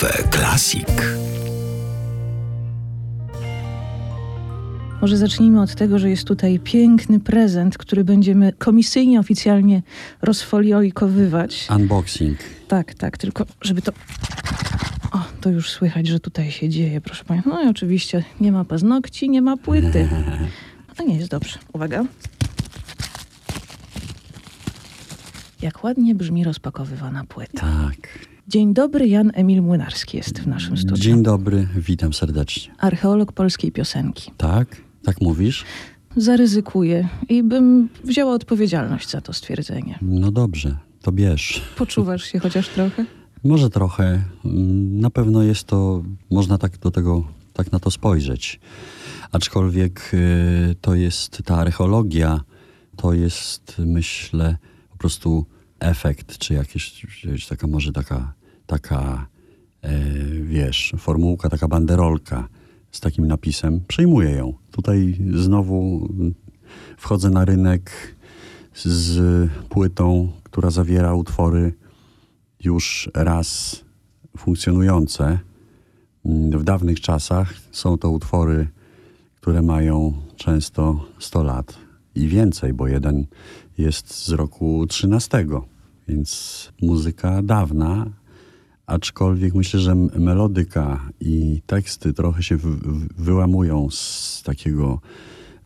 Cafe Classic. Może zacznijmy od tego, że jest tutaj piękny prezent, który będziemy komisyjnie, oficjalnie rozfolioikowywać. Unboxing. Tak, tak, tylko żeby to... O, to już słychać, że tutaj się dzieje, proszę Państwa. No i oczywiście nie ma paznokci, nie ma płyty. To nie jest dobrze. Uwaga. Jak ładnie brzmi rozpakowywana płyta. Tak. Dzień dobry, Jan Emil Młynarski jest w naszym studiu. Dzień dobry, witam serdecznie. Archeolog polskiej piosenki. Tak? Tak mówisz? Zaryzykuję i bym wzięła odpowiedzialność za to stwierdzenie. No dobrze, to bierz. Poczuwasz się chociaż trochę? Może trochę. Na pewno jest to, można tak do tego, tak na to spojrzeć. Aczkolwiek y, to jest ta archeologia, to jest myślę po prostu efekt, czy czy taka może taka, taka e, wiesz, formułka, taka banderolka z takim napisem. Przejmuję ją. Tutaj znowu wchodzę na rynek z płytą, która zawiera utwory już raz funkcjonujące. W dawnych czasach są to utwory, które mają często 100 lat i więcej, bo jeden jest z roku 13, więc muzyka dawna, aczkolwiek myślę, że melodyka i teksty trochę się wy- wy- wyłamują z takiego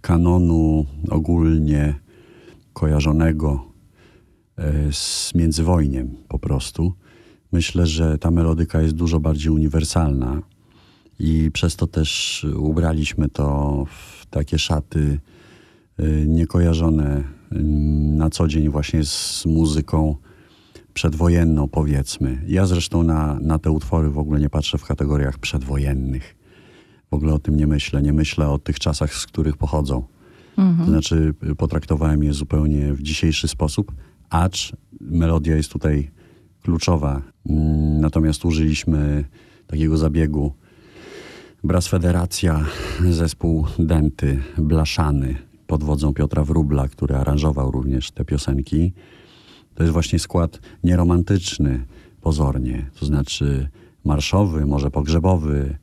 kanonu ogólnie kojarzonego e, z międzywojniem po prostu. Myślę, że ta melodyka jest dużo bardziej uniwersalna i przez to też ubraliśmy to w takie szaty y, niekojarzone na co dzień właśnie z muzyką przedwojenną, powiedzmy. Ja zresztą na, na te utwory w ogóle nie patrzę w kategoriach przedwojennych. W ogóle o tym nie myślę. Nie myślę o tych czasach, z których pochodzą. To znaczy, y, potraktowałem je zupełnie w dzisiejszy sposób, acz melodia jest tutaj kluczowa. Mm, Natomiast użyliśmy takiego zabiegu. Bras Federacja, zespół Denty, Blaszany pod wodzą Piotra Wróbla, który aranżował również te piosenki. To jest właśnie skład nieromantyczny pozornie, to znaczy marszowy, może pogrzebowy,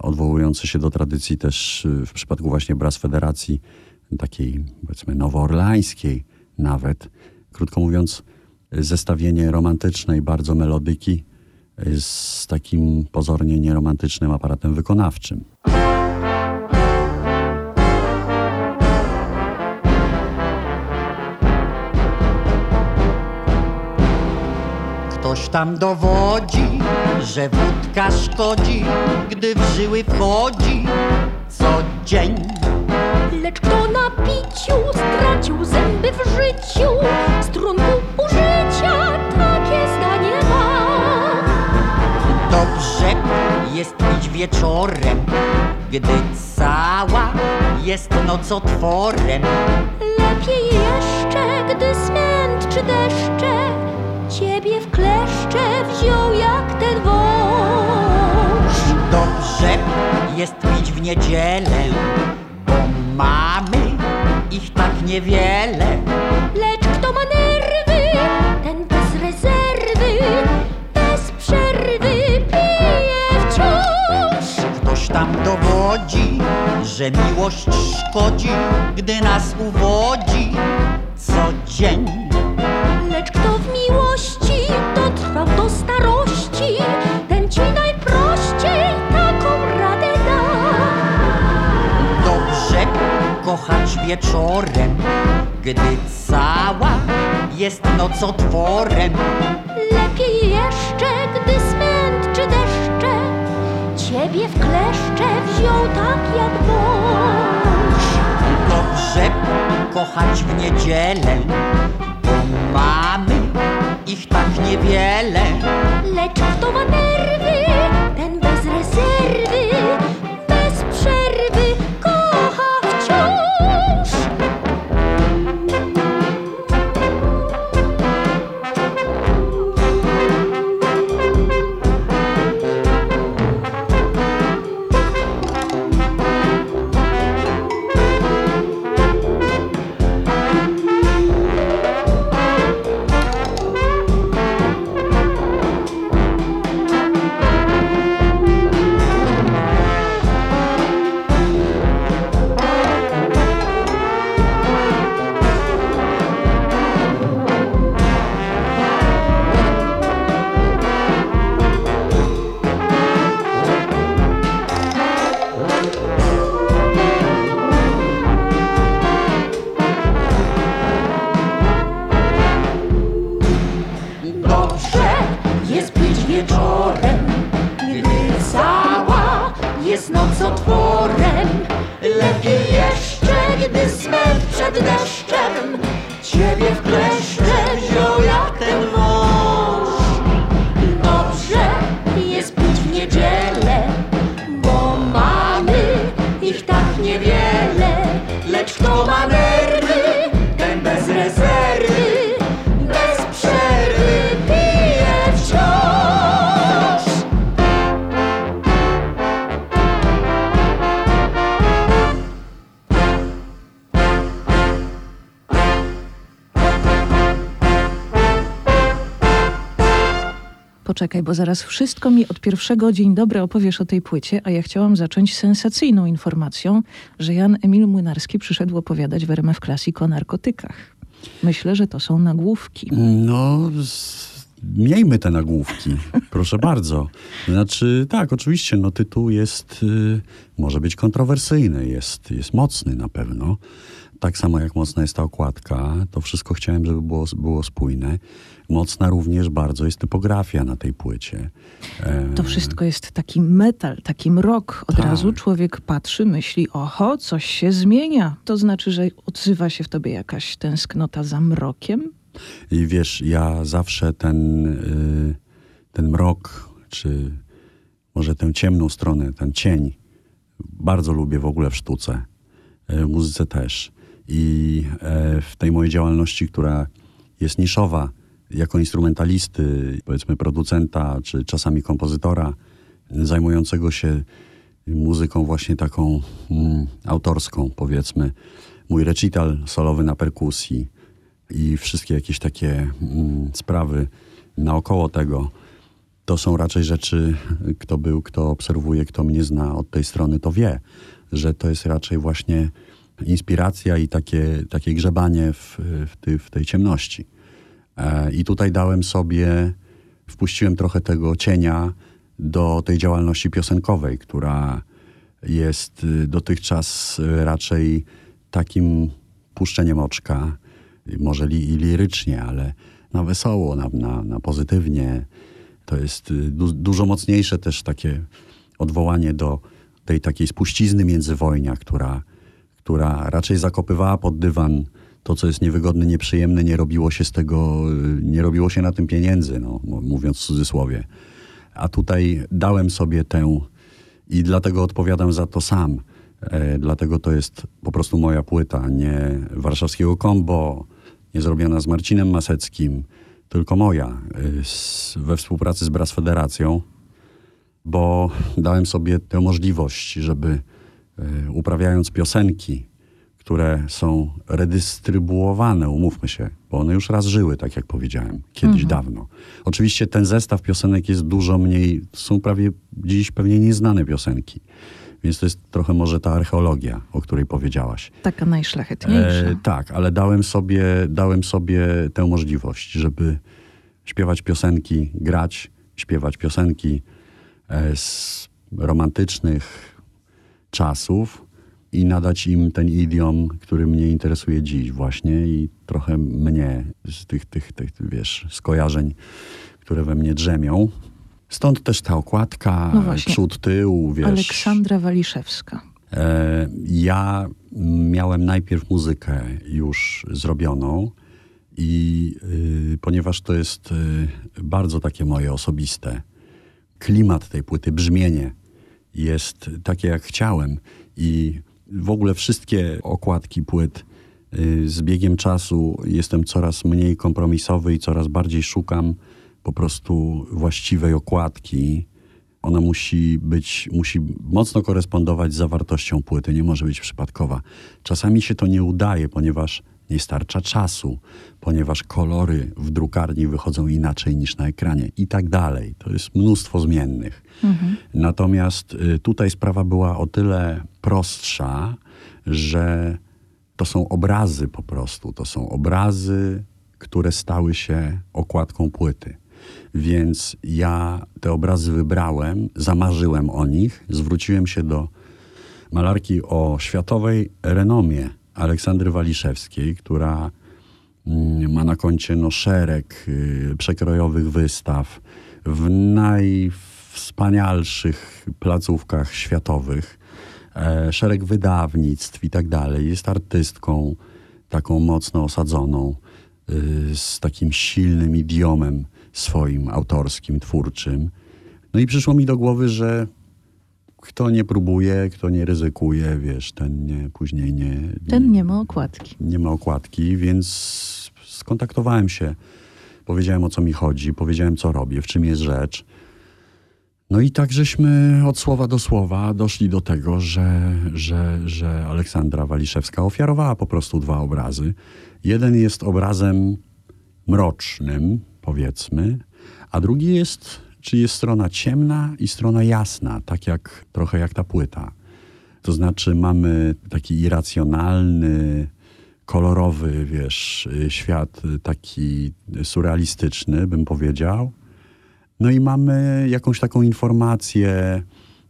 odwołujący się do tradycji też y, w przypadku właśnie Bras Federacji, takiej powiedzmy nowoorlańskiej nawet. Krótko mówiąc, zestawienie romantycznej bardzo melodyki y, z takim pozornie nieromantycznym aparatem wykonawczym. Ktoś tam dowodzi, że wódka szkodzi, gdy w żyły wchodzi co dzień. Lecz kto na piciu stracił zęby w życiu, strunku użycia takie zdanie ma. Dobrze jest pić wieczorem, gdy cała jest nocotworem. Lepiej jeszcze, gdy smęt czy deszcze w kleszcze wziął jak ten wąż. Dobrze jest pić w niedzielę, bo mamy ich tak niewiele. Lecz kto ma nerwy, ten bez rezerwy, bez przerwy pije wciąż. Ktoś tam dowodzi, że miłość szkodzi, gdy nas uwodzi co dzień. Wieczorem, gdy cała jest nocotworem. Lepiej jeszcze, gdy smęt czy deszcze ciebie w kleszcze wziął tak jak wąż. Dobrze kochać w niedzielę, bo mamy ich tak niewiele. Lecz kto ma nerwy, zaraz wszystko mi od pierwszego dzień dobry opowiesz o tej płycie, a ja chciałam zacząć sensacyjną informacją, że Jan Emil Młynarski przyszedł opowiadać w RMF Classic o narkotykach. Myślę, że to są nagłówki. No, miejmy te nagłówki, proszę bardzo. Znaczy, tak, oczywiście, no tytuł jest, y, może być kontrowersyjny, jest, jest mocny na pewno. Tak samo jak mocna jest ta okładka, to wszystko chciałem, żeby było, było spójne. Mocna również bardzo jest typografia na tej płycie. E, To wszystko jest taki metal, taki mrok. Od Tak. razu człowiek patrzy, myśli, oho, coś się zmienia. To znaczy, że odzywa się w tobie jakaś tęsknota za mrokiem? I wiesz, ja zawsze ten, y, ten mrok, czy może tę ciemną stronę, ten cień, bardzo lubię w ogóle w sztuce, y, w muzyce też. I e, w tej mojej działalności, która jest niszowa, jako instrumentalisty, powiedzmy producenta, czy czasami kompozytora, zajmującego się muzyką właśnie taką mm, autorską, powiedzmy. Mój recital solowy na perkusji, i wszystkie jakieś takie mm, sprawy naokoło tego, to są raczej rzeczy, kto był, kto obserwuje, kto mnie zna od tej strony, to wie, że to jest raczej właśnie inspiracja i takie, takie grzebanie w, w, ty, w tej ciemności. I tutaj dałem sobie, wpuściłem trochę tego cienia do tej działalności piosenkowej, która jest y, dotychczas y, raczej takim puszczeniem oczka, y, może li, lirycznie, ale na wesoło, na, na, na pozytywnie. To jest du, dużo mocniejsze też takie odwołanie do tej takiej spuścizny międzywojnia, która, która raczej zakopywała pod dywan to, co jest niewygodne, nieprzyjemne, nie robiło się z tego, nie robiło się na tym pieniędzy, no, mówiąc w cudzysłowie. A tutaj dałem sobie tę i dlatego odpowiadam za to sam. E, dlatego to jest po prostu moja płyta, nie warszawskiego kombo, nie zrobiona z Marcinem Maseckim, tylko moja, y, z, we współpracy z Brass Federacją, bo dałem sobie tę możliwość, żeby y, uprawiając piosenki, które są redystrybuowane, umówmy się, bo one już raz żyły, tak jak powiedziałem, kiedyś dawno. Oczywiście ten zestaw piosenek jest dużo mniej, są prawie dziś pewnie nieznane piosenki. Więc to jest trochę może ta archeologia, o której powiedziałaś. Taka najszlachetniejsza. E, tak, ale dałem sobie, dałem sobie tę możliwość, żeby śpiewać piosenki, grać, śpiewać piosenki e, z romantycznych czasów i nadać im ten idiom, który mnie interesuje dziś właśnie i trochę mnie z tych, tych, tych wiesz, skojarzeń, które we mnie drzemią. Stąd też ta okładka, No właśnie. przód, tył, wiesz. Aleksandra Waliszewska. E, Ja miałem najpierw muzykę już zrobioną i y, ponieważ to jest y, bardzo takie moje osobiste, klimat tej płyty, brzmienie jest takie jak chciałem i w ogóle wszystkie okładki płyt y, z biegiem czasu jestem coraz mniej kompromisowy i coraz bardziej szukam po prostu właściwej okładki. Ona musi być, musi mocno korespondować z zawartością płyty, nie może być przypadkowa. Czasami się to nie udaje, ponieważ nie starcza czasu, ponieważ kolory w drukarni wychodzą inaczej niż na ekranie i tak dalej. To jest mnóstwo zmiennych. Natomiast y, tutaj sprawa była o tyle prostsza, że to są obrazy po prostu. To są obrazy, które stały się okładką płyty. Więc ja te obrazy wybrałem, zamarzyłem o nich, zwróciłem się do malarki o światowej renomie Aleksandry Waliszewskiej, która mm, ma na koncie no, szereg y, przekrojowych wystaw w najwspanialszych placówkach światowych, szereg wydawnictw i tak dalej. Jest artystką taką mocno osadzoną, y, z takim silnym idiomem swoim autorskim, twórczym. No i przyszło mi do głowy, że kto nie próbuje, kto nie ryzykuje, wiesz, ten nie, później nie... Ten nie ma okładki. Nie ma okładki, więc skontaktowałem się. Powiedziałem o co mi chodzi, powiedziałem co robię, w czym jest rzecz. No i tak żeśmy od słowa do słowa doszli do tego, że, że, że Aleksandra Waliszewska ofiarowała po prostu dwa obrazy. Jeden jest obrazem mrocznym, powiedzmy, a drugi jest, czyli jest strona ciemna i strona jasna, tak jak trochę jak ta płyta. To znaczy mamy taki irracjonalny, kolorowy, wiesz, świat taki surrealistyczny, bym powiedział. No i mamy jakąś taką informację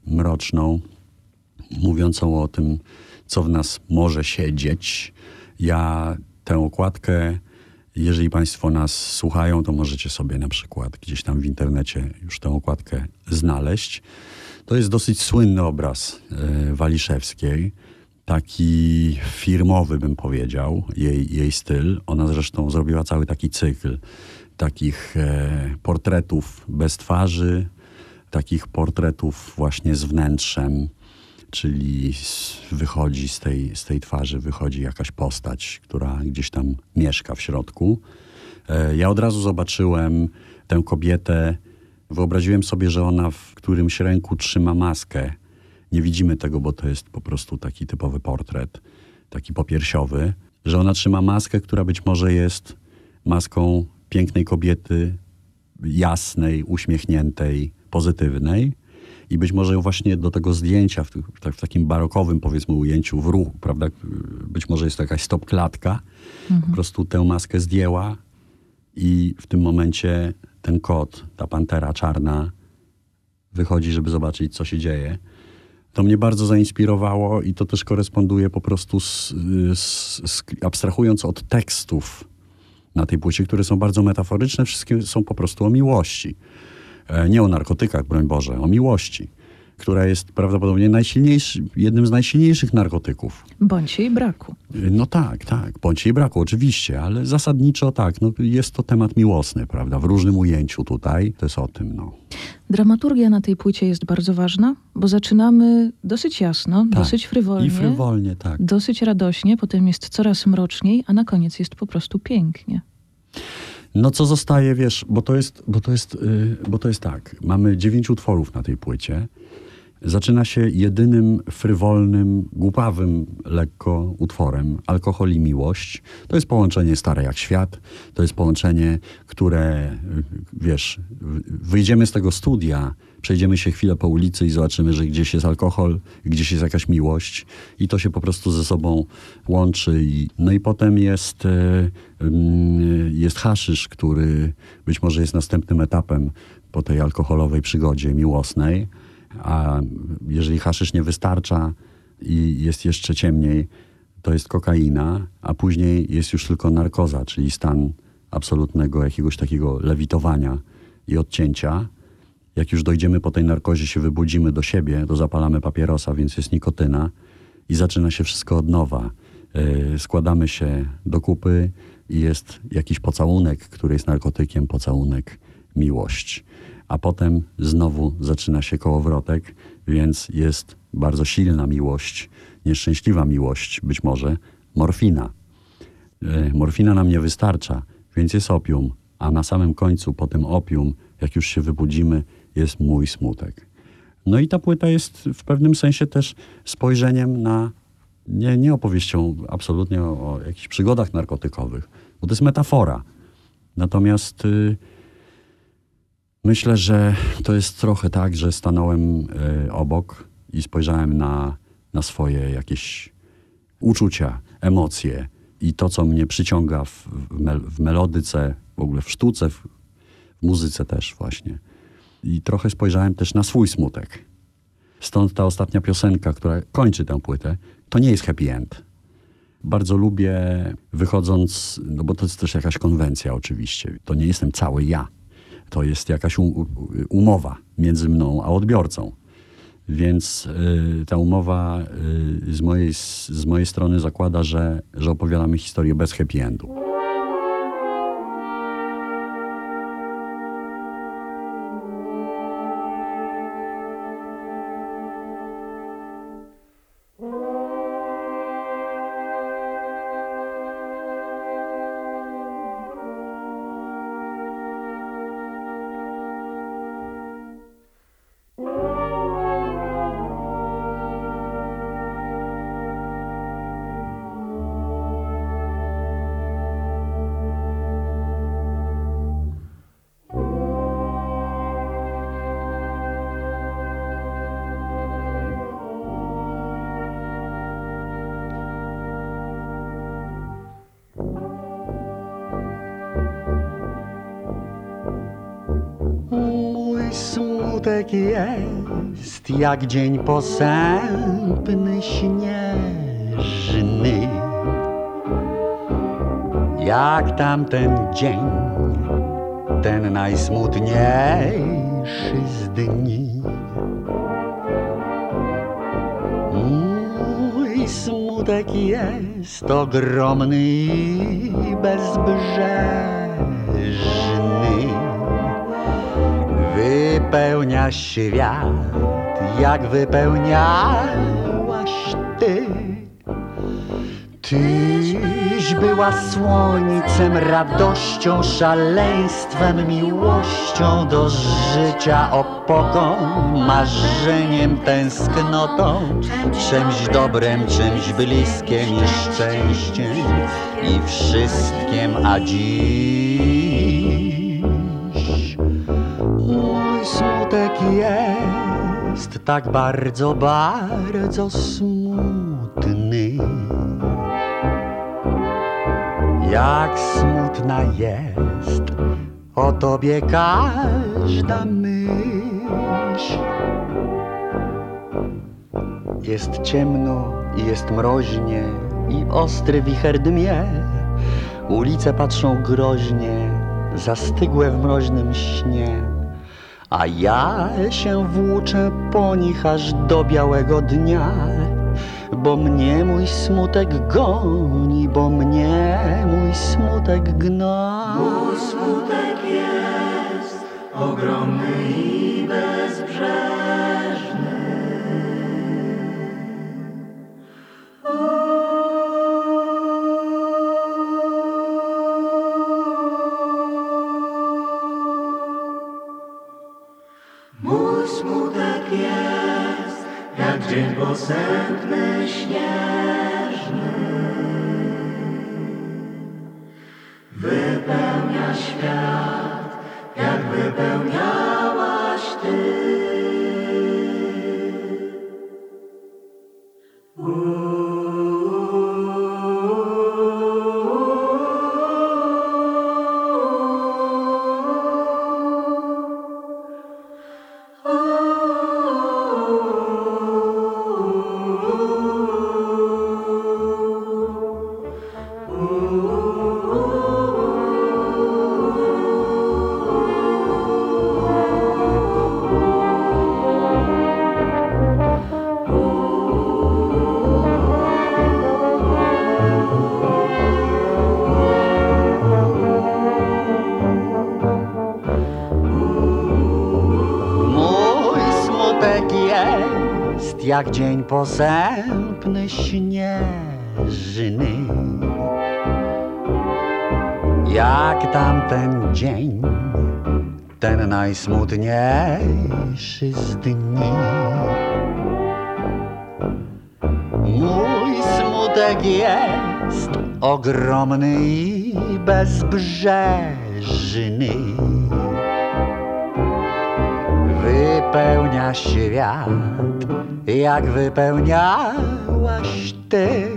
mroczną, mówiącą o tym, co w nas może siedzieć. Ja tę okładkę, jeżeli Państwo nas słuchają, to możecie sobie na przykład gdzieś tam w internecie już tę okładkę znaleźć. To jest dosyć słynny obraz e, Waliszewskiej taki firmowy, bym powiedział, jej, jej styl. Ona zresztą zrobiła cały taki cykl takich e, portretów bez twarzy, takich portretów właśnie z wnętrzem, czyli wychodzi z tej, z tej twarzy, wychodzi jakaś postać, która gdzieś tam mieszka w środku. E, ja od razu zobaczyłem tę kobietę, wyobraziłem sobie, że ona w którymś ręku trzyma maskę nie widzimy tego, bo to jest po prostu taki typowy portret, taki popiersiowy, że ona trzyma maskę, która być może jest maską pięknej kobiety, jasnej, uśmiechniętej, pozytywnej. I być może właśnie do tego zdjęcia, w, w, takim barokowym powiedzmy ujęciu w ruchu, prawda? Być może jest to jakaś stop klatka. Mhm. Po prostu tę maskę zdjęła i w tym momencie ten kot, ta pantera czarna wychodzi, żeby zobaczyć, co się dzieje. To mnie bardzo zainspirowało i to też koresponduje po prostu z, z, z, abstrahując od tekstów na tej płycie, które są bardzo metaforyczne, wszystkie są po prostu o miłości. E, nie o narkotykach, broń Boże, o miłości która jest prawdopodobnie jednym z najsilniejszych narkotyków. Bądź jej braku. No tak, tak, bądź jej braku, oczywiście, ale zasadniczo tak, no, jest to temat miłosny, prawda, w różnym ujęciu tutaj, to jest o tym, no. Dramaturgia na tej płycie jest bardzo ważna, bo zaczynamy dosyć jasno, tak. dosyć frywolnie. I frywolnie, tak. Dosyć radośnie, potem jest coraz mroczniej, a na koniec jest po prostu pięknie. No co zostaje, wiesz, bo to jest, bo to jest, yy, bo to jest tak. Mamy dziewięć utworów na tej płycie zaczyna się jedynym frywolnym, głupawym lekko utworem Alkohol i miłość. To jest połączenie stare jak świat. To jest połączenie, które, wiesz, wyjdziemy z tego studia, przejdziemy się chwilę po ulicy i zobaczymy, że gdzieś jest alkohol, gdzieś jest jakaś miłość i to się po prostu ze sobą łączy. No i potem jest, e, mm, jest haszysz, który być może jest następnym etapem po tej alkoholowej przygodzie miłosnej a jeżeli haszysz nie wystarcza i jest jeszcze ciemniej, to jest kokaina, a później jest już tylko narkoza, czyli stan absolutnego jakiegoś takiego lewitowania i odcięcia. Jak już dojdziemy po tej narkozie, się wybudzimy do siebie, to zapalamy papierosa, więc jest nikotyna i zaczyna się wszystko od nowa. Yy, składamy się do kupy i jest jakiś pocałunek, który jest narkotykiem, pocałunek, miłość a potem znowu zaczyna się kołowrotek, więc jest bardzo silna miłość, nieszczęśliwa miłość, być może morfina. E, morfina nam nie wystarcza, więc jest opium, a na samym końcu, po tym opium, jak już się wybudzimy, jest mój smutek. No i ta płyta jest w pewnym sensie też spojrzeniem na, nie, nie opowieścią absolutnie o, o jakichś przygodach narkotykowych, bo to jest metafora. Natomiast y, Myślę, że to jest trochę tak, że stanąłem y, obok i spojrzałem na, na swoje jakieś uczucia, emocje i to, co mnie przyciąga w, w melodyce, w ogóle w sztuce, w, w muzyce też właśnie. I trochę spojrzałem też na swój smutek. Stąd ta ostatnia piosenka, która kończy tę płytę, to nie jest happy end. Bardzo lubię wychodząc, no bo to jest też jakaś konwencja oczywiście. To nie jestem cały ja To jest jakaś umowa między mną a odbiorcą. Więc y, ta umowa y, z, mojej, z mojej strony zakłada, że, że opowiadamy historię bez happy endu. Smutek jest jak dzień posępny, śnieżny. Jak tamten dzień, ten najsmutniejszy z dni. Mój smutek jest ogromny i bezbrzeżny wypełnia świat, jak wypełniałaś ty. Tyś była słońcem, radością, szaleństwem, miłością do życia, opoką, marzeniem, tęsknotą, czymś dobrem, czymś bliskiem i szczęściem i wszystkim, a dziś tak bardzo, bardzo smutny. Jak smutna jest o tobie każda myśl. Jest ciemno i jest mroźnie i ostry wicher dmie. Ulice patrzą groźnie, zastygłe w mroźnym śnie. A ja się włóczę po nich aż do białego dnia, bo mnie mój smutek goni, bo mnie mój smutek gna. Mój smutek jest ogromny i bezbrzeżny. Jak dzień jak dzień posępny, śnieżny. Jak tamten dzień, ten najsmutniejszy z dni. Mój smutek jest ogromny i bezbrzeżny wypełnia świat, jak wypełniałaś ty.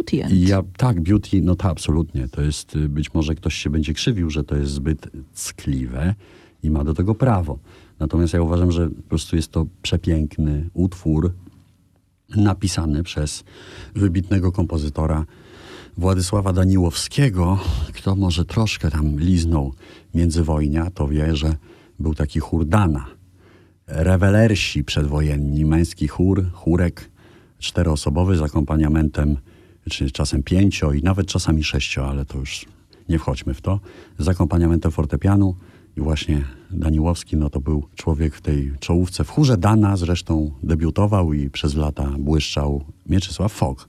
Beauty end. Ja, tak, beauty, no tak, absolutnie. To jest, y, być może ktoś się będzie krzywił, że to jest zbyt ckliwe i ma do tego prawo. Natomiast ja uważam, że po prostu jest to przepiękny utwór napisany przez wybitnego kompozytora Władysława Daniłowskiego. Kto może troszkę tam liznął międzywojnia, to wie, że był taki chór Dana. Rewelersi przedwojenni, męski chór, chórek czteroosobowy z akompaniamentem, czy czasem pięcio i nawet czasami sześcio, ale to już nie wchodźmy w to, z akompaniamentem fortepianu i właśnie Daniłowski, no to był człowiek w tej czołówce. W chórze Dana zresztą debiutował i przez lata błyszczał Mieczysław Fok.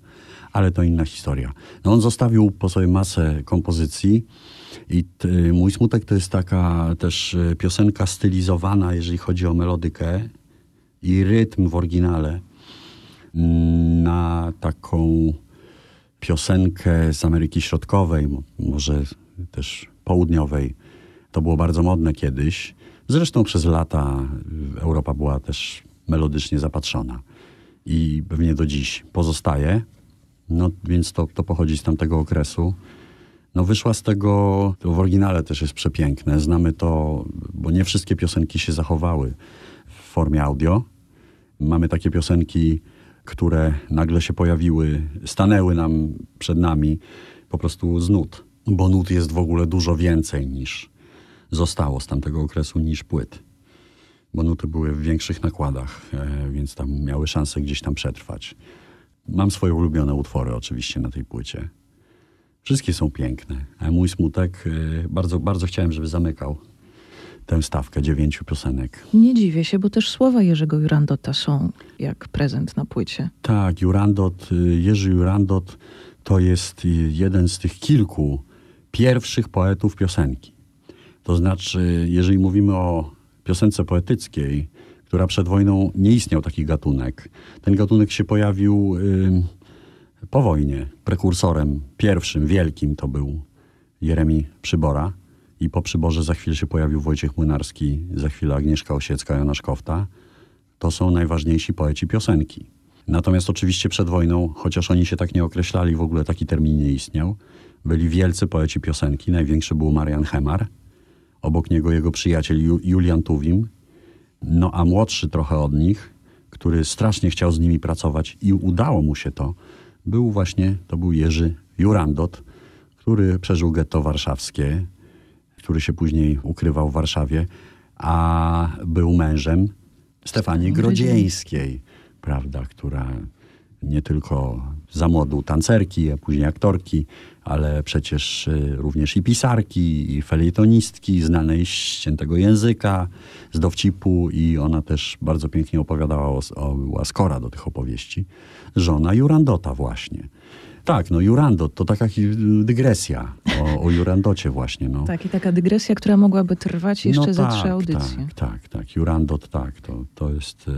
Ale to inna historia. No on zostawił po sobie masę kompozycji i t, Mój Smutek to jest taka też y, piosenka stylizowana, jeżeli chodzi o melodykę i rytm w oryginale mm, na taką piosenkę z Ameryki Środkowej, może też południowej. To było bardzo modne kiedyś. Zresztą przez lata Europa była też melodycznie zapatrzona i pewnie do dziś pozostaje. No więc to, to pochodzi z tamtego okresu. No wyszła z tego, to w oryginale też jest przepiękne. Znamy to, bo nie wszystkie piosenki się zachowały w formie audio. Mamy takie piosenki, które nagle się pojawiły, stanęły nam przed nami po prostu z nut. Bo nut jest w ogóle dużo więcej niż zostało z tamtego okresu niż płyt. Bo nuty były w większych nakładach, e, więc tam miały szansę gdzieś tam przetrwać. Mam swoje ulubione utwory oczywiście na tej płycie. Wszystkie są piękne. A mój smutek, e, bardzo, bardzo chciałem, żeby zamykał tę stawkę dziewięciu piosenek. Nie dziwię się, bo też słowa Jerzego Jurandota są jak prezent na płycie. Tak, Jurandot, y, Jerzy Jurandot to jest y, jeden z tych kilku pierwszych poetów piosenki. To znaczy, jeżeli mówimy o piosence poetyckiej, która przed wojną nie istniał taki gatunek. Ten gatunek się pojawił y, po wojnie. Prekursorem pierwszym, wielkim to był Jeremi Przybora. I po Przyborze za chwilę się pojawił Wojciech Młynarski, za chwilę Agnieszka Osiecka, Jonasz Kofta. To są najważniejsi poeci piosenki. Natomiast oczywiście przed wojną, chociaż oni się tak nie określali, w ogóle taki termin nie istniał, byli wielcy poeci piosenki. Największy był Marian Hemar, obok niego jego przyjaciel Julian Tuwim, no a młodszy trochę od nich, który strasznie chciał z nimi pracować i udało mu się to, był właśnie, to był Jerzy Jurandot, który przeżył getto warszawskie, który się później ukrywał w Warszawie, a był mężem Stefanii Grodzieńskiej, prawda, która nie tylko za młodu tancerki, a później aktorki, ale przecież y, również i pisarki, i felietonistki, znanej z ściętego języka, z dowcipu i ona też bardzo pięknie opowiadała, o, o, była skora do tych opowieści. Żona Jurandota właśnie. Tak, no Jurandot to taka dygresja o, o Jurandocie właśnie. No. Tak, i taka dygresja, która mogłaby trwać jeszcze no ze tak, trzy audycje. Tak, tak, tak. Jurandot, tak, to, to jest y,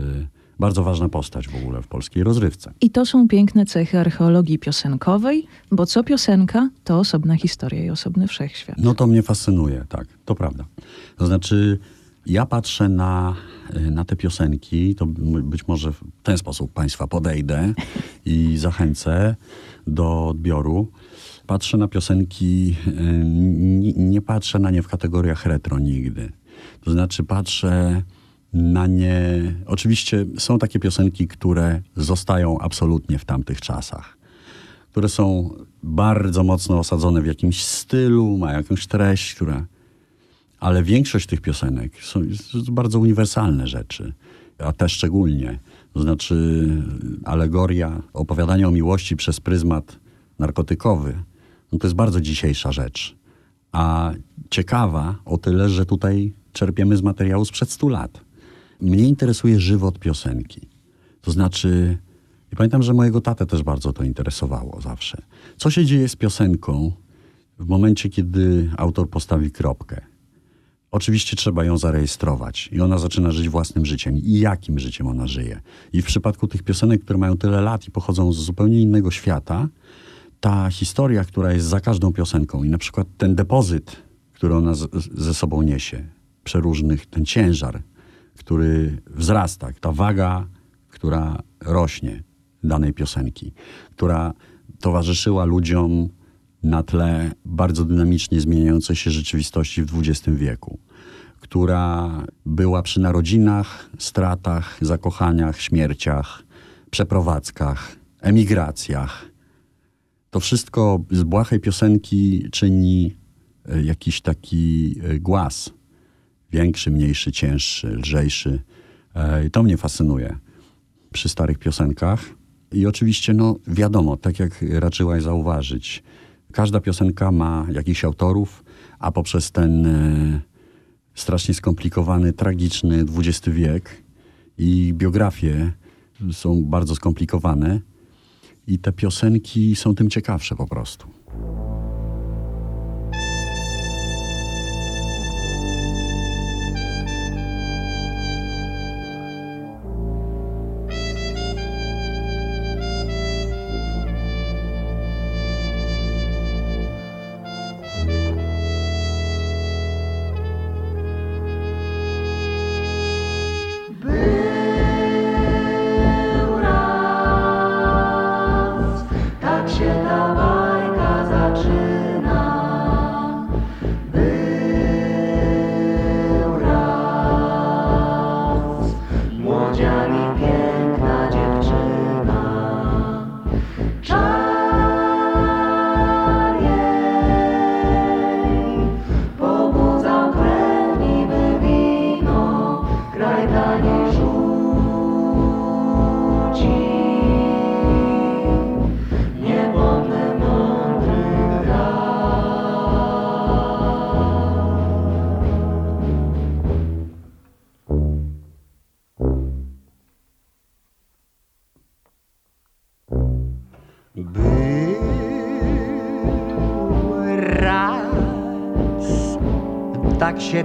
bardzo ważna postać w ogóle w polskiej rozrywce. I to są piękne cechy archeologii piosenkowej, bo co piosenka, to osobna historia i osobny wszechświat. No to mnie fascynuje, tak, to prawda. To znaczy, ja patrzę na, y, na te piosenki, to być może w ten sposób Państwa podejdę i zachęcę do odbioru. Patrzę na piosenki, nie, patrzę na nie w kategoriach retro nigdy. To znaczy patrzę na nie. Oczywiście są takie piosenki, które zostają absolutnie w tamtych czasach, które są bardzo mocno osadzone w jakimś stylu, ma jakąś treść, która. Ale większość tych piosenek są bardzo uniwersalne rzeczy, a te szczególnie. To znaczy alegoria, opowiadanie o miłości przez pryzmat narkotykowy, no to jest bardzo dzisiejsza rzecz. A ciekawa o tyle, że tutaj czerpiemy z materiału sprzed 100 lat. Mnie interesuje żywot piosenki. To znaczy, i pamiętam, że mojego tatę też bardzo to interesowało zawsze. Co się dzieje z piosenką w momencie, kiedy autor postawi kropkę? Oczywiście trzeba ją zarejestrować i ona zaczyna żyć własnym życiem. I jakim życiem ona żyje? I w przypadku tych piosenek, które mają tyle lat i pochodzą z zupełnie innego świata, ta historia, która jest za każdą piosenką i na przykład ten depozyt, który ona z, ze sobą niesie, przeróżnych, ten ciężar, który wzrasta, ta waga, która rośnie danej piosenki, która towarzyszyła ludziom na tle bardzo dynamicznie zmieniającej się rzeczywistości w XX wieku, która była przy narodzinach, stratach, zakochaniach, śmierciach, przeprowadzkach, emigracjach. To wszystko z błahej piosenki czyni e, jakiś taki e, głaz. Większy, mniejszy, cięższy, lżejszy. E, I to mnie fascynuje przy starych piosenkach. I oczywiście, no wiadomo, tak jak raczyłaś zauważyć, każda piosenka ma jakichś autorów, a poprzez ten strasznie skomplikowany, tragiczny XX wiek i biografie są bardzo skomplikowane i te piosenki są tym ciekawsze po prostu.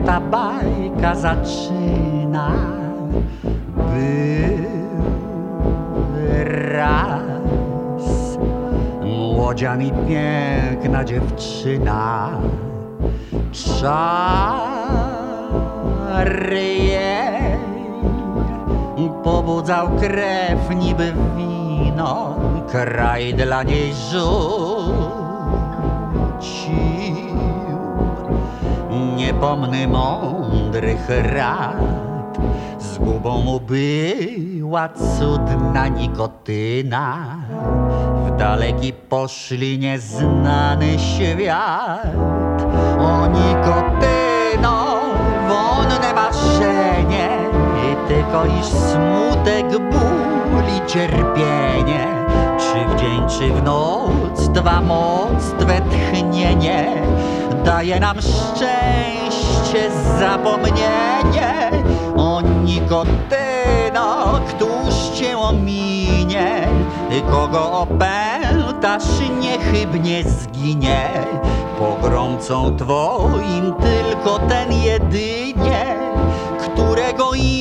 Ta bajka zaczyna. Był raz, młodzian i piękna dziewczyna. Czar jej pobudzał krew niby wino, kraj dla niej rzucił. Niepomny mądrych rad, zgubą mu była cudna nikotyna. W daleki poszli nieznany świat, o nikotyno, wonne marzenie, tylko iż smutek, ból i cierpienie, czy w dzień, czy w noc, dwa moc, twe tchnienie, daje nam szczęście, zapomnienie, o nikotyno, któż cię ominie, kogo opętasz, niechybnie zginie, pogromcą twoim tylko ten jedynie, którego imię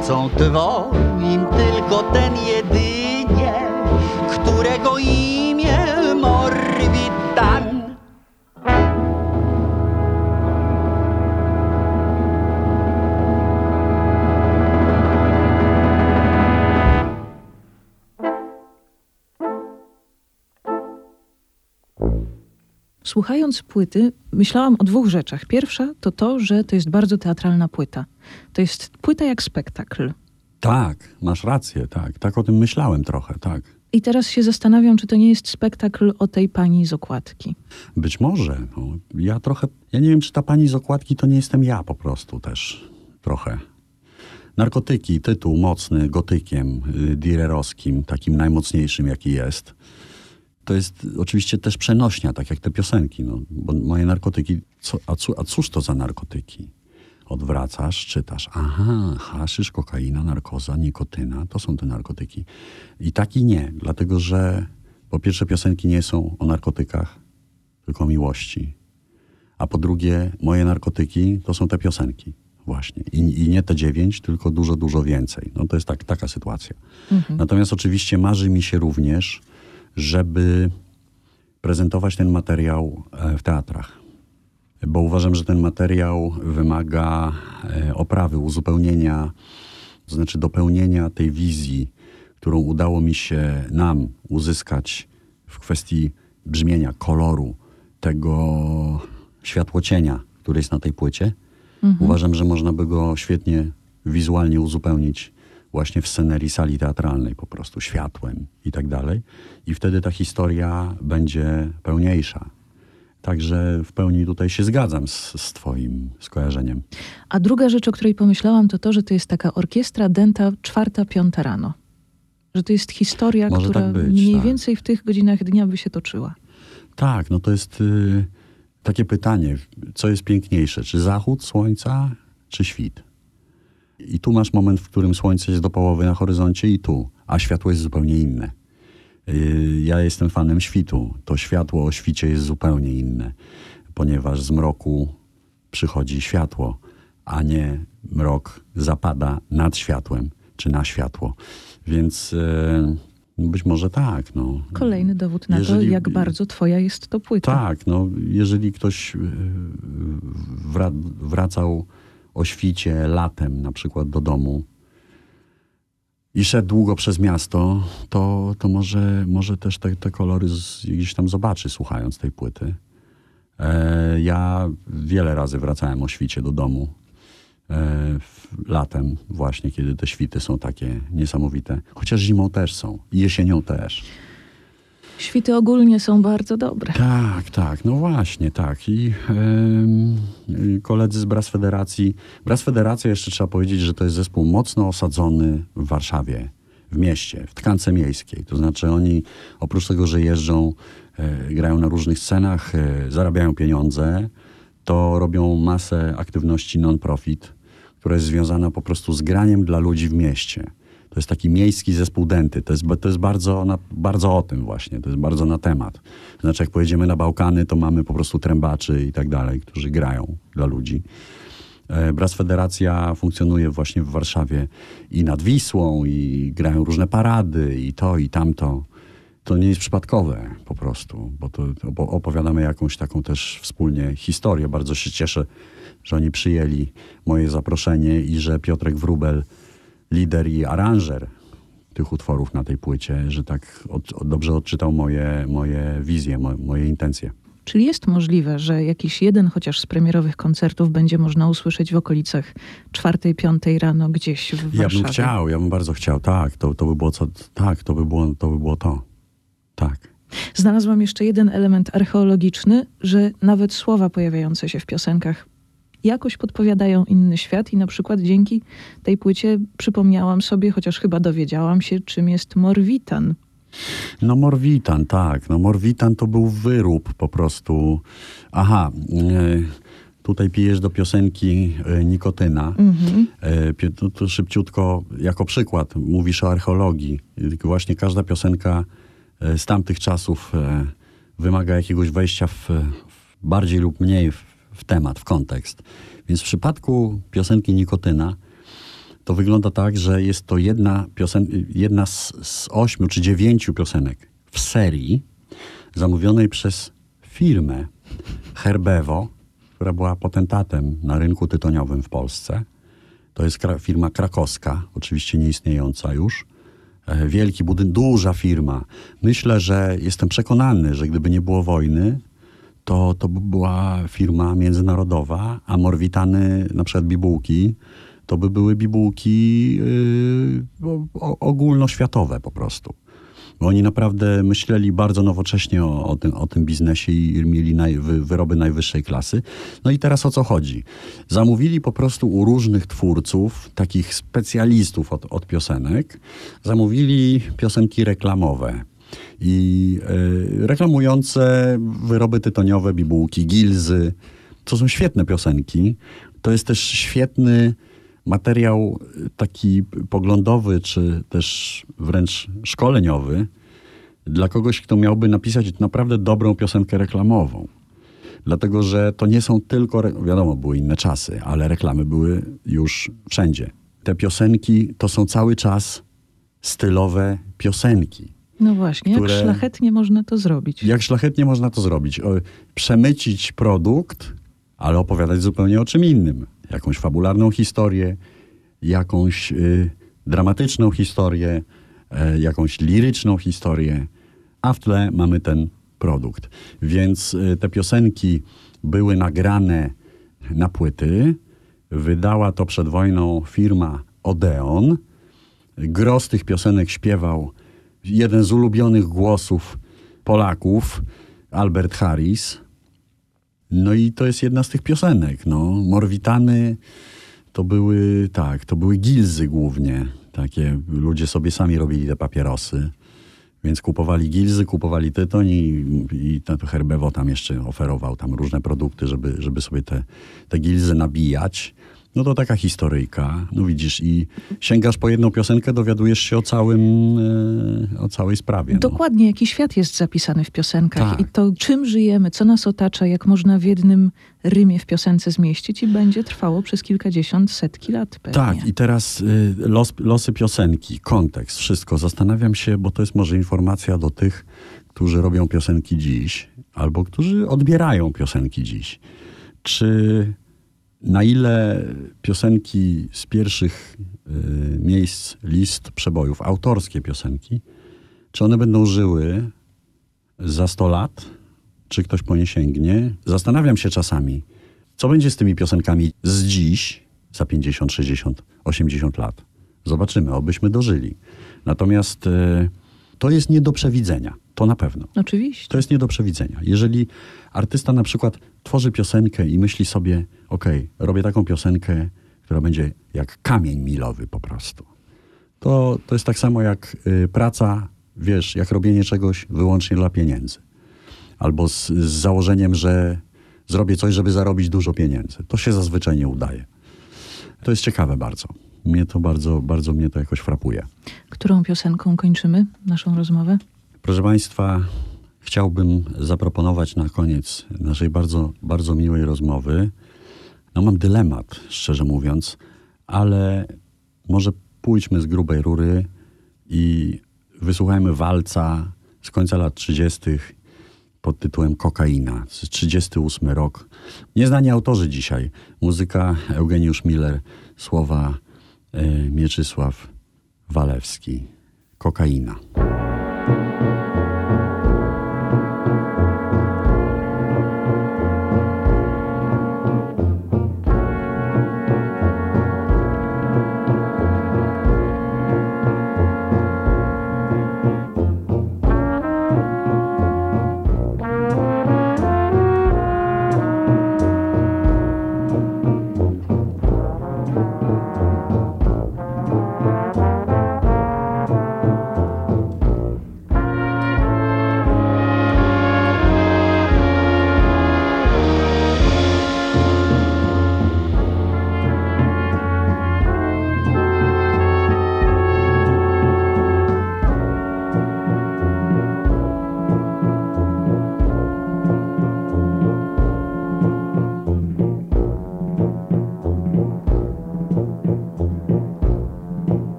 Pogromcą Twoim tylko ten jedynie Którego imię Słuchając płyty, myślałam o dwóch rzeczach. Pierwsza to to, że to jest bardzo teatralna płyta. To jest płyta jak spektakl. Tak, masz rację, tak. Tak o tym myślałem trochę, tak. I teraz się zastanawiam, czy to nie jest spektakl o tej pani z okładki. Być może. No, ja trochę. Ja nie wiem, czy ta pani z okładki to nie jestem ja po prostu też. Trochę. Narkotyki, tytuł mocny, gotykiem, y, direrowskim, takim najmocniejszym, jaki jest. To jest oczywiście też przenośnia, tak jak te piosenki. No, bo moje narkotyki. Co, a, cu, a cóż to za narkotyki? Odwracasz, czytasz. Aha, haszysz, kokaina, narkoza, nikotyna to są te narkotyki. I tak i nie, dlatego że po pierwsze piosenki nie są o narkotykach, tylko o miłości. A po drugie, moje narkotyki to są te piosenki. Właśnie. I, I nie te dziewięć, tylko dużo, dużo więcej. No to jest tak, taka sytuacja. Natomiast oczywiście marzy mi się również, żeby prezentować ten materiał e, w teatrach. Bo uważam, że ten materiał wymaga e, oprawy, uzupełnienia, to znaczy dopełnienia tej wizji, którą udało mi się nam uzyskać w kwestii brzmienia, koloru, tego światłocienia, który jest na tej płycie. Uważam, że można by go świetnie wizualnie uzupełnić właśnie w scenerii sali teatralnej, po prostu światłem i tak dalej. I wtedy ta historia będzie pełniejsza. Także w pełni tutaj się zgadzam z, z Twoim skojarzeniem. A druga rzecz, o której pomyślałam, to to, że to jest taka orkiestra denta czwarta, piąta rano. Że to jest historia, Może która tak być, mniej tak. więcej w tych godzinach dnia by się toczyła. Tak, no to jest y, takie pytanie, co jest piękniejsze, czy zachód słońca, czy świt? I tu masz moment, w którym słońce jest do połowy na horyzoncie i tu, a światło jest zupełnie inne. Y, Ja jestem fanem świtu. To światło o świcie jest zupełnie inne, ponieważ z mroku przychodzi światło, a nie mrok zapada nad światłem czy na światło. Więc e, być może tak. No. Kolejny dowód na to, Jeżeli- jak bardzo twoja jest to płyta. Tak, no, jeżeli ktoś wra- wracał o świcie latem na przykład do domu i szedł długo przez miasto, to, to może, może też te, te kolory gdzieś tam zobaczy, słuchając tej płyty. E, ja wiele razy wracałem o świcie do domu. E, latem właśnie, kiedy te świty są takie niesamowite. Chociaż zimą też są. I jesienią też. Świty ogólnie są bardzo dobre. Tak, tak, no właśnie, tak. I em, y, koledzy z Bras Federacji. Bras Federacja, jeszcze trzeba powiedzieć, że to jest zespół mocno osadzony w Warszawie, w mieście, w tkance miejskiej. To znaczy oni oprócz tego, że jeżdżą, e, grają na różnych scenach, e, zarabiają pieniądze, to robią masę aktywności non-profit, która jest związana po prostu z graniem dla ludzi w mieście. To jest taki miejski zespół denty. To jest, to jest bardzo, na, bardzo o tym właśnie. To jest bardzo na temat. Znaczy, jak pojedziemy na Bałkany, to mamy po prostu trębaczy i tak dalej, którzy grają dla ludzi. E, Bras Federacja funkcjonuje właśnie w Warszawie i nad Wisłą, i grają różne parady, i to, i tamto. To nie jest przypadkowe po prostu, bo to opo- opowiadamy jakąś taką też wspólnie historię. Bardzo się cieszę, że oni przyjęli moje zaproszenie i że Piotrek Wrubel, lider i aranżer tych utworów na tej płycie, że tak od, od, dobrze odczytał moje, moje wizje, mo, moje intencje. Czyli jest możliwe, że jakiś jeden chociaż z premierowych koncertów będzie można usłyszeć w okolicach czwartej, piątej rano gdzieś w Ja Warszawie. bym chciał, ja bym bardzo chciał, tak, to, to by było co, tak, to by było to. By było to. Tak. Znalazłam jeszcze jeden element archeologiczny, że nawet słowa pojawiające się w piosenkach jakoś podpowiadają inny świat i na przykład dzięki tej płycie przypomniałam sobie, chociaż chyba dowiedziałam się, czym jest morwitan. No Morwitan, tak. No Morwitan to był wyrób po prostu. Aha, e, tutaj pijesz do piosenki e, nikotyna. Pi- to, to szybciutko, jako przykład, mówisz o archeologii. Właśnie każda piosenka z tamtych czasów wymaga jakiegoś wejścia w, w bardziej lub mniej w, w temat, w kontekst. Więc w przypadku piosenki nikotyna to wygląda tak, że jest to jedna, piosen- jedna z, z ośmiu czy dziewięciu piosenek w serii zamówionej przez firmę Herbewo, która była potentatem na rynku tytoniowym w Polsce. To jest firma krakowska, oczywiście nieistniejąca już. E, Wielki budynek, duża firma. Myślę, że jestem przekonany, że gdyby nie było wojny, to, to by była firma międzynarodowa, a Morwitany, na przykład bibułki, to by były bibułki yy, ogólnoświatowe po prostu. Bo oni naprawdę myśleli bardzo nowocześnie o, o, tym, o tym biznesie i mieli naj, wy, wyroby najwyższej klasy. No i teraz o co chodzi? Zamówili po prostu u różnych twórców, takich specjalistów od, od piosenek, zamówili piosenki reklamowe i e, reklamujące wyroby tytoniowe, bibułki, gilzy. To są świetne piosenki. To jest też świetny materiał e, taki poglądowy, czy też wręcz szkoleniowy dla kogoś, kto miałby napisać naprawdę dobrą piosenkę reklamową. Dlatego, że to nie są tylko, wiadomo, były inne czasy, ale reklamy były już wszędzie. Te piosenki to są cały czas stylowe piosenki. No właśnie, Które- jak szlachetnie można to zrobić. Jak szlachetnie można to zrobić? Przemycić produkt, ale opowiadać zupełnie o czym innym. Jakąś fabularną historię, jakąś y, dramatyczną historię, e, jakąś liryczną historię, a w tle mamy ten produkt. Więc y, te piosenki były nagrane na płyty. Wydała to przed wojną firma Odeon. Gros tych piosenek śpiewał jeden z ulubionych głosów Polaków, Albert Harris. No i to jest jedna z tych piosenek. No. Morwitany to były, tak, to były gilzy głównie. Takie ludzie sobie sami robili te papierosy. Więc kupowali gilzy, kupowali tytoń i, i to Herbewo tam jeszcze oferował tam różne produkty, żeby, żeby sobie te, te gilzy nabijać. No to taka historyjka. No widzisz, i sięgasz po jedną piosenkę, dowiadujesz się o całym, e, o całej sprawie. No. Dokładnie, jaki świat jest zapisany w piosenkach Tak. i to, czym żyjemy, co nas otacza, jak można w jednym rymie w piosence zmieścić i będzie trwało przez kilkadziesiąt, setki lat pewnie. Tak, i teraz y, los, losy piosenki, kontekst, wszystko. Zastanawiam się, bo to jest może informacja do tych, którzy robią piosenki dziś, albo którzy odbierają piosenki dziś. Czy na ile piosenki z pierwszych y, miejsc list przebojów, autorskie piosenki, czy one będą żyły za 100 lat? Czy ktoś po nie sięgnie? Zastanawiam się czasami, co będzie z tymi piosenkami z dziś, za 50, 60, 80 lat. Zobaczymy, obyśmy dożyli. Natomiast e, to jest nie do przewidzenia, to na pewno. Oczywiście. To jest nie do przewidzenia. Jeżeli artysta na przykład tworzy piosenkę i myśli sobie, okej, robię taką piosenkę, która będzie jak kamień milowy po prostu. To, to jest tak samo jak y, praca, wiesz, jak robienie czegoś wyłącznie dla pieniędzy. Albo z, z założeniem, że zrobię coś, żeby zarobić dużo pieniędzy. To się zazwyczaj nie udaje. To jest ciekawe bardzo. Mnie to bardzo, bardzo mnie to jakoś frapuje. Którą piosenką kończymy naszą rozmowę? Proszę Państwa, chciałbym zaproponować na koniec naszej bardzo, bardzo miłej rozmowy. No mam dylemat, szczerze mówiąc, ale może pójdźmy z grubej rury i wysłuchajmy walca z końca lat 30. pod tytułem Kokaina. To jest 38 rok. Nieznani autorzy dzisiaj. Muzyka Eugeniusz Miller, słowa e, Mieczysław Walewski. Kokaina.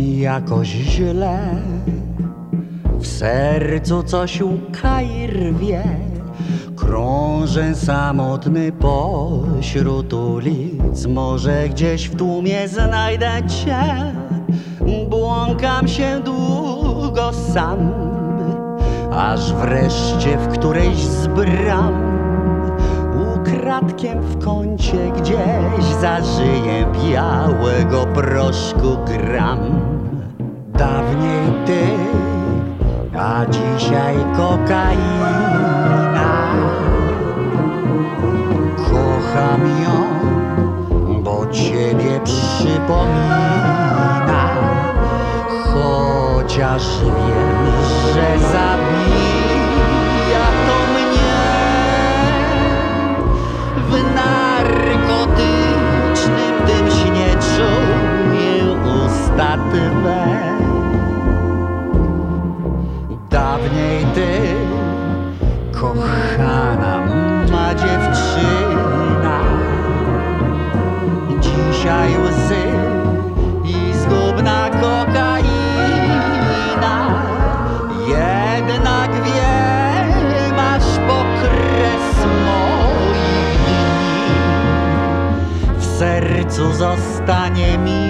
Jakoś źle. W sercu coś łka i rwie. Krążę samotny pośród ulic, może gdzieś w tłumie znajdę cię. Błąkam się długo sam, aż wreszcie w którejś z bram w kącie gdzieś zażyję białego proszku gram. Dawniej ty, a dzisiaj kokaina. Kocham ją, bo ciebie przypomina. Chociaż wiem, że zabija twe. Dawniej ty, kochana ma dziewczyna, dzisiaj łzy i zgubna kokaina. Jednak wiem, aż pokres moich dni w sercu zostanie mi